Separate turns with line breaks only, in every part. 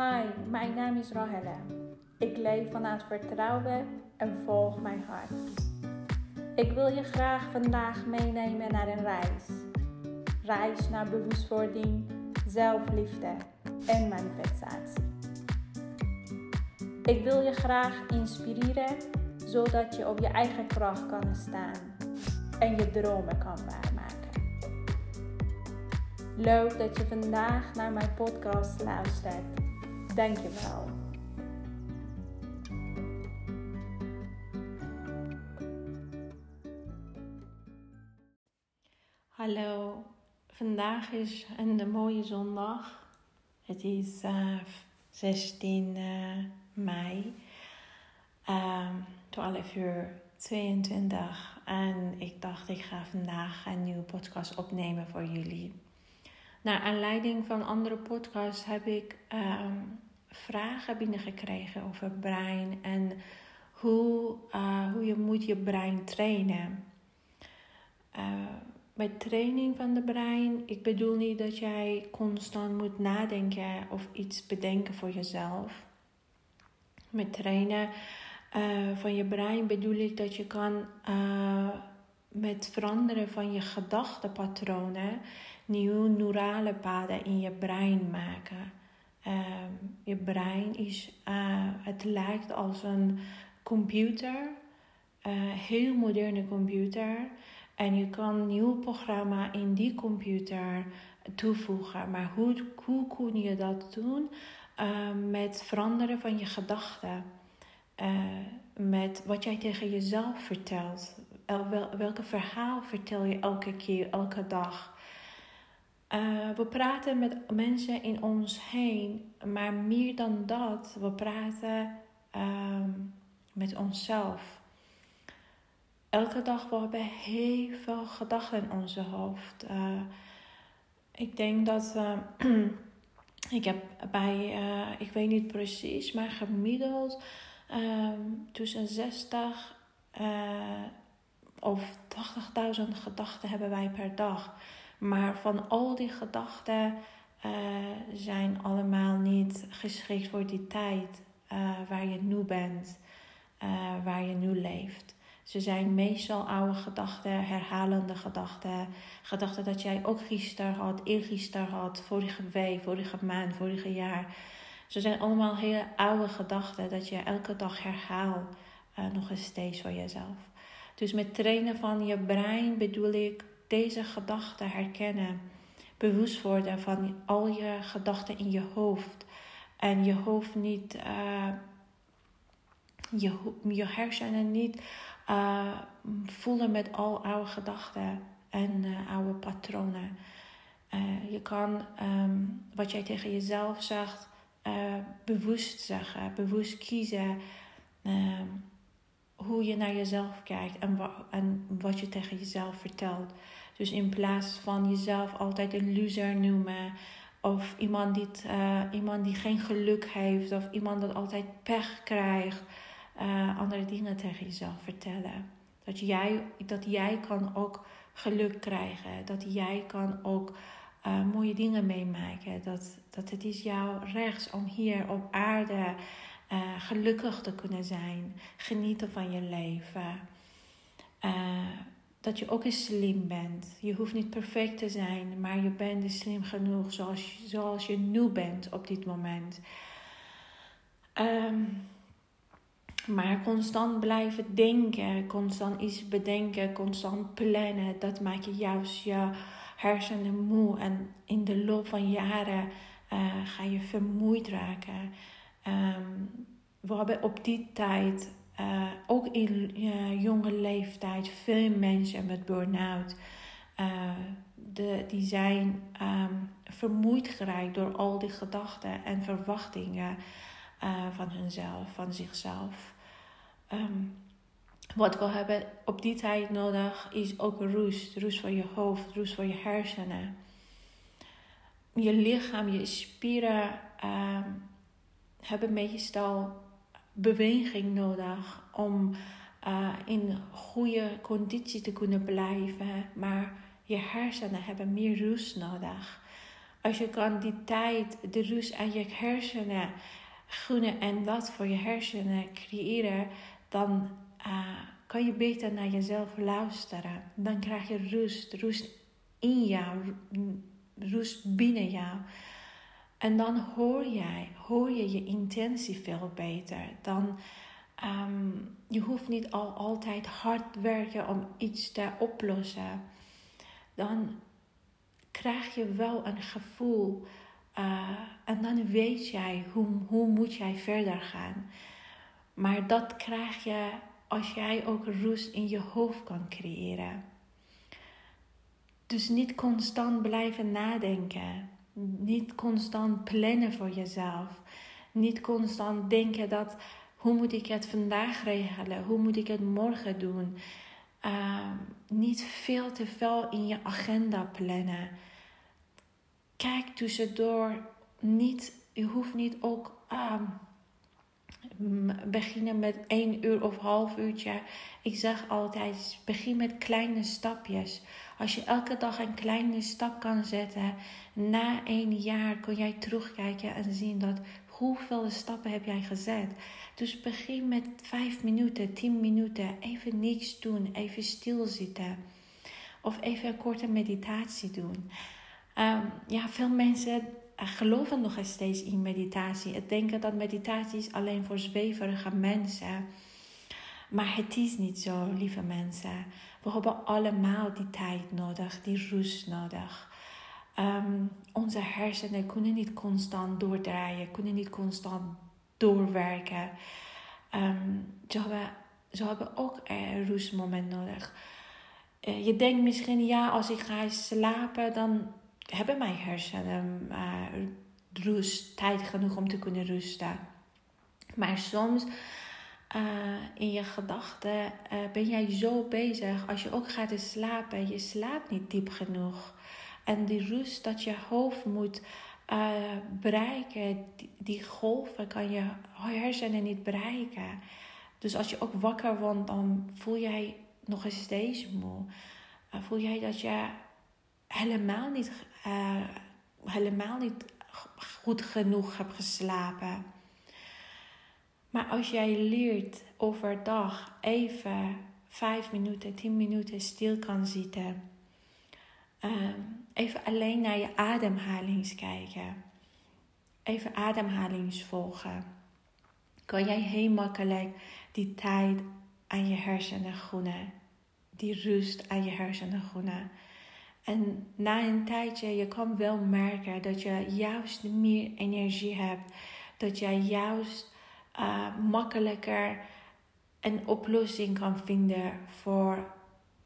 Hi, mijn naam is Rahelle. Ik leef vanuit vertrouwen en volg mijn hart. Ik wil je graag vandaag meenemen naar een reis. Reis naar bewustwording, zelfliefde en manifestatie. Ik wil je graag inspireren zodat je op je eigen kracht kan staan en je dromen kan waarmaken. Leuk dat je vandaag naar mijn podcast luistert. Dank je wel. Hallo, vandaag is een mooie zondag. Het is uh, 16 uh, mei, um, 12 uur 22. En ik dacht, ik ga vandaag een nieuwe podcast opnemen voor jullie. Naar aanleiding van andere podcasts heb ik um, vragen binnengekregen over brein en hoe, uh, hoe je moet je brein trainen. Met training van de brein, ik bedoel niet dat jij constant moet nadenken of iets bedenken voor jezelf. Met trainen uh, van je brein bedoel ik dat je kan met veranderen van je gedachtenpatronen nieuwe neurale paden in je brein maken. Uh, je brein is, uh, het lijkt als een computer, een uh, heel moderne computer. En je kan een nieuw programma in die computer toevoegen. Maar hoe, hoe kun je dat doen? Ehm, met veranderen van je gedachten. Eh, met wat jij tegen jezelf vertelt. Wel, welke verhaal vertel je elke keer, elke dag? Uh, we praten met mensen in ons heen, maar meer dan dat, we praten uh, met onszelf. Elke dag we heel veel gedachten in onze hoofd. Uh, ik denk dat ik heb bij, ik weet niet precies, maar gemiddeld ehm, tussen 60 of 80.000 gedachten hebben wij per dag. Maar van al die gedachten uh, zijn allemaal niet geschikt voor die tijd uh, waar je nu bent, uh, waar je nu leeft. Ze zijn meestal oude gedachten, herhalende gedachten. Gedachten dat jij ook gisteren had, eergisteren had, vorige week, vorige maand, vorige jaar. Ze zijn allemaal hele oude gedachten dat je elke dag herhaalt, nog eens steeds voor jezelf. Dus met trainen van je brein bedoel ik deze gedachten herkennen. Bewust worden van al je gedachten in je hoofd. En je hoofd niet, uh, je, hersenen niet uh, voelen met al oude gedachten en uh, oude patronen. je kan um, wat jij tegen jezelf zegt, bewust zeggen, bewust kiezen. Ehm, hoe je naar jezelf kijkt en, wa en wat je tegen jezelf vertelt. Dus in plaats van jezelf altijd een loser noemen. Of iemand die, uh, iemand die geen geluk heeft. Of iemand dat altijd pech krijgt. Uh, andere dingen tegen jezelf vertellen. Dat jij, dat jij kan ook geluk krijgen. Dat jij kan ook uh, mooie dingen meemaken. Dat, dat het is jouw rechts om hier op aarde gelukkig te kunnen zijn. Genieten van je leven dat je ook eens slim bent. Je hoeft niet perfect te zijn, maar je bent dus slim genoeg zoals, zoals je nu bent op dit moment. Um, maar constant blijven denken, constant iets bedenken, constant plannen, dat maakt je juist je hersenen moe. En in de loop van jaren uh, ga je vermoeid raken. Um, we hebben op die tijd uh, ook in uh, jonge leeftijd veel mensen met burn-out. Uh, de, die zijn um, vermoeid geraakt door al die gedachten en verwachtingen van hunzelf, van zichzelf. Um, wat we hebben op die tijd nodig is ook rust. Rust voor je hoofd, rust voor je hersenen. Je lichaam, je spieren hebben meestal beweging nodig om uh, in goede conditie te kunnen blijven. Maar je hersenen hebben meer rust nodig. Als je kan die tijd, de rust aan je hersenen gunnen en dat voor je hersenen creëren, dan uh, kan je beter naar jezelf luisteren. Dan krijg je rust, rust in jou, rust binnen jou. En dan hoor jij, hoor je je intentie veel beter. Dan um, je hoeft niet al altijd hard werken om iets te oplossen. Dan krijg je wel een gevoel uh, en dan weet jij hoe, hoe moet jij verder gaan. Maar dat krijg je als jij ook rust in je hoofd kan creëren. Dus niet constant blijven nadenken. Niet constant plannen voor jezelf. Niet constant denken dat hoe moet ik het vandaag regelen? Hoe moet ik het morgen doen? Uh, niet veel te veel in je agenda plannen. Kijk tussendoor niet, je hoeft niet ook uh, beginnen met één uur of half uurtje. Ik zeg altijd, begin met kleine stapjes. Als je elke dag een kleine stap kan zetten, na één jaar kun jij terugkijken en zien dat hoeveel stappen heb jij gezet. Dus begin met vijf minuten, tien minuten, even niks doen, even stilzitten. Of even een korte meditatie doen. Um, ja, veel mensen geloven nog steeds in meditatie. Het denken dat meditatie is alleen voor zweverige mensen. Maar het is niet zo, lieve mensen. We hebben allemaal die tijd nodig, die rust nodig. Um, onze hersenen kunnen niet constant doordraaien, kunnen niet constant doorwerken. Um, ze, hebben, hebben ook een rustmoment nodig. Uh, je denkt misschien, ja, als ik ga slapen, dan hebben mijn hersenen uh, rust, tijd genoeg om te kunnen rusten. Maar soms uh, in je gedachten uh, ben jij zo bezig. Als je ook gaat slapen, je slaapt niet diep genoeg. En die rust dat je hoofd moet uh, bereiken, die, die, golven kan je hersenen niet bereiken. Dus als je ook wakker wordt, dan voel jij nog steeds moe. voel jij dat je helemaal niet uh, helemaal niet goed genoeg heb geslapen. Maar als jij leert overdag even vijf minuten, tien minuten stil kan zitten. Uh, even alleen naar je ademhalings kijken. Even ademhalings volgen. Kan jij heel makkelijk die tijd aan je hersenen groenen. Die rust aan je hersenen groenen. En na een tijdje, je kan wel merken dat je juist meer energie hebt. Dat je juist uh, makkelijker een oplossing kan vinden voor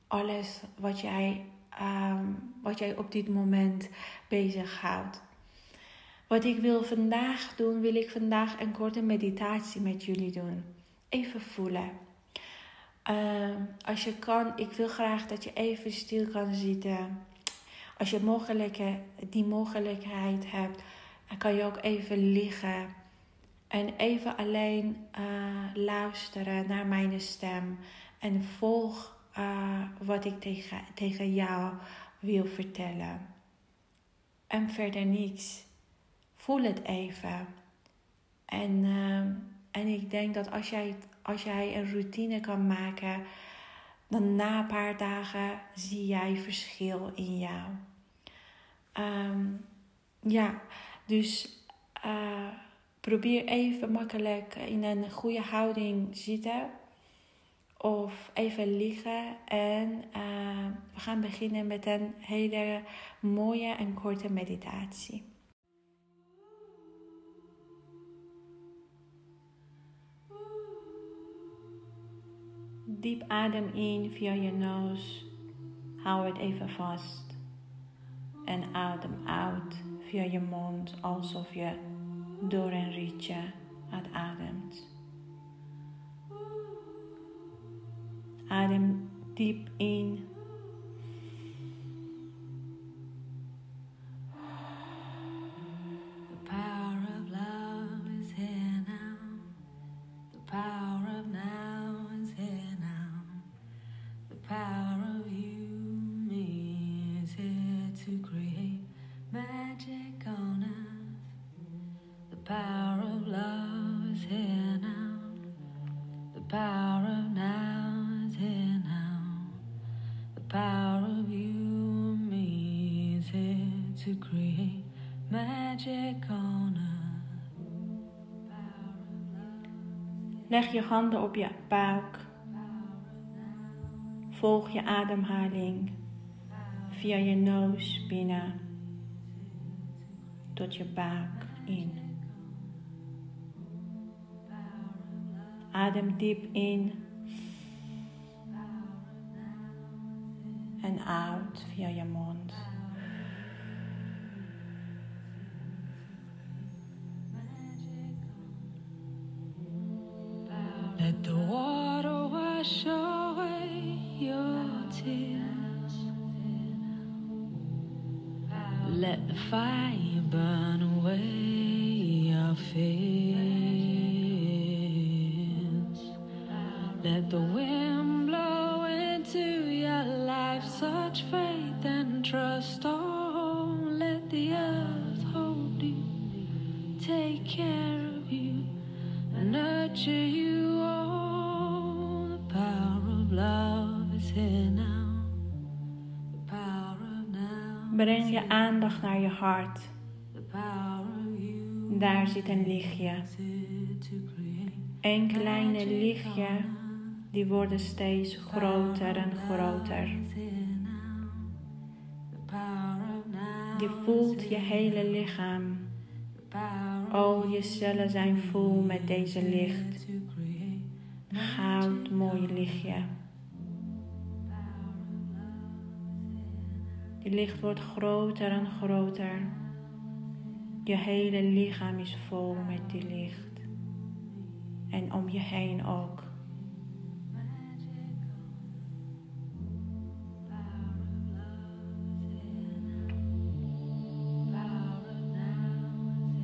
alles wat jij, um, wat jij op dit moment bezighoudt. Wat ik wil vandaag doen, wil ik vandaag een korte meditatie met jullie doen. Even voelen. Uh, als je kan, ik wil graag dat je even stil kan zitten. Als je mogelijke, die mogelijkheid hebt, dan kan je ook even liggen. En even alleen uh, luisteren naar mijn stem. En volg uh, wat ik tegen, tegen jou wil vertellen. En verder niets. Voel het even. En, uh, en ik denk dat als jij, als jij een routine kan maken dan na een paar dagen zie jij verschil in jou. Um, ja, dus uh, probeer even makkelijk in een goede houding zitten. Of even liggen. En uh, we gaan beginnen met een hele mooie en korte meditatie. Diep adem in via je neus. Hou het even vast. En adem uit via je mond alsof je door een rietje uitademt. Adem diep in. Leg je handen op je buik. Volg je ademhaling via je neus binnen tot je buik in. Adem diep in en uit via je mond. Water wash away your tears. Let the fire burn away your fears. Let the wind blow into your life such faith and trust. Oh, let the earth hold you, take care of you, nurture you. Breng je aandacht naar je hart. Daar zit een lichtje. Een kleine lichtje, die worden steeds groter en groter. Je voelt je hele lichaam. Al je cellen zijn vol met deze licht. Goud mooie lichtje. Je licht wordt groter en groter. Je hele lichaam is vol met die licht. En om je heen ook.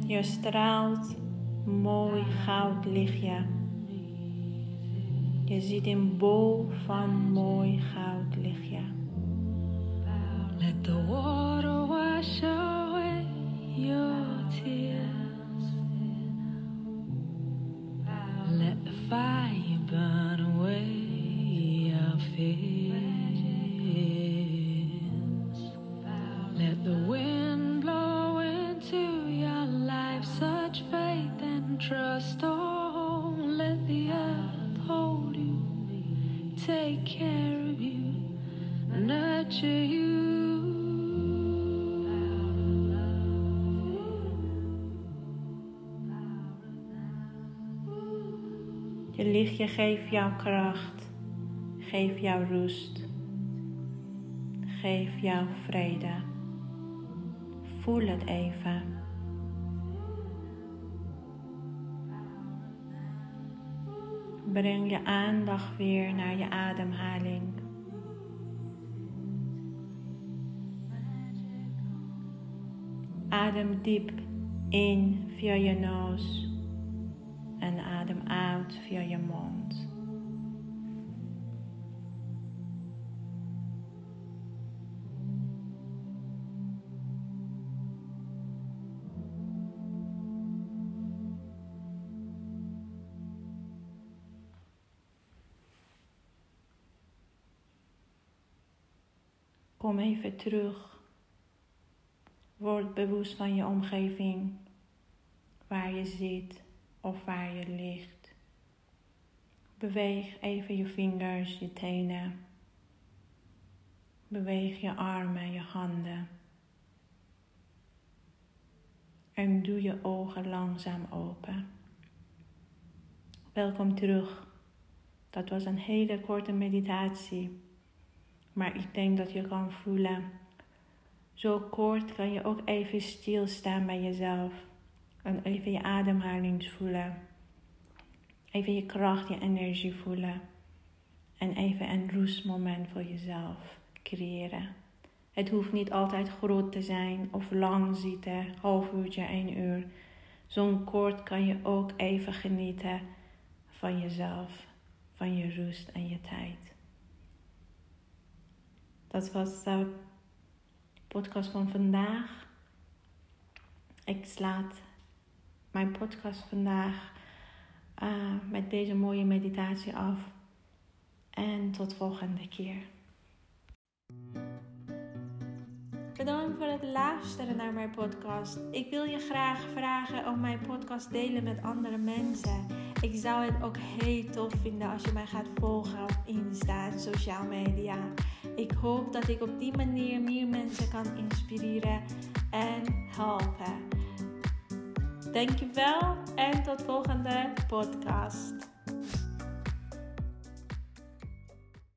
Je straalt mooi goud lichtje. Je ziet een bol van mooi goud lichtje. Let the water wash away your tears. Let the fire burn away your fears. Let the wind blow into your life such faith and trust. Oh, let the earth hold you, take care Je lichtje geeft jou kracht, geef jou rust, geef jou vrede. Voel het even. Breng je aandacht weer naar je ademhaling. Adem diep in via je neus en adem uit via je mond. Kom even terug. Word bewust van je omgeving, waar je zit of waar je ligt. Beweeg even je vingers, je tenen. Beweeg je armen, je handen. En doe je ogen langzaam open. Welkom terug. Dat was een hele korte meditatie. Maar ik denk dat je kan voelen. Zo kort kan je ook even stilstaan bij jezelf. En even je ademhaling voelen. Even je kracht, je energie voelen. En even een rustmoment voor jezelf creëren. Het hoeft niet altijd groot te zijn of lang zitten, half uurtje, één uur. Zo'n kort kan je ook even genieten van jezelf, van je rust en je tijd. Dat was de podcast van vandaag. Ik slaat mijn podcast vandaag uh, met deze mooie meditatie af. En tot volgende keer. Bedankt voor het luisteren naar mijn podcast. Ik wil je graag vragen om mijn podcast delen met andere mensen. Ik zou het ook heel tof vinden als je mij gaat volgen op Insta en sociale media. Ik hoop dat ik op die manier meer mensen kan inspireren en helpen. Dankjewel en tot volgende podcast.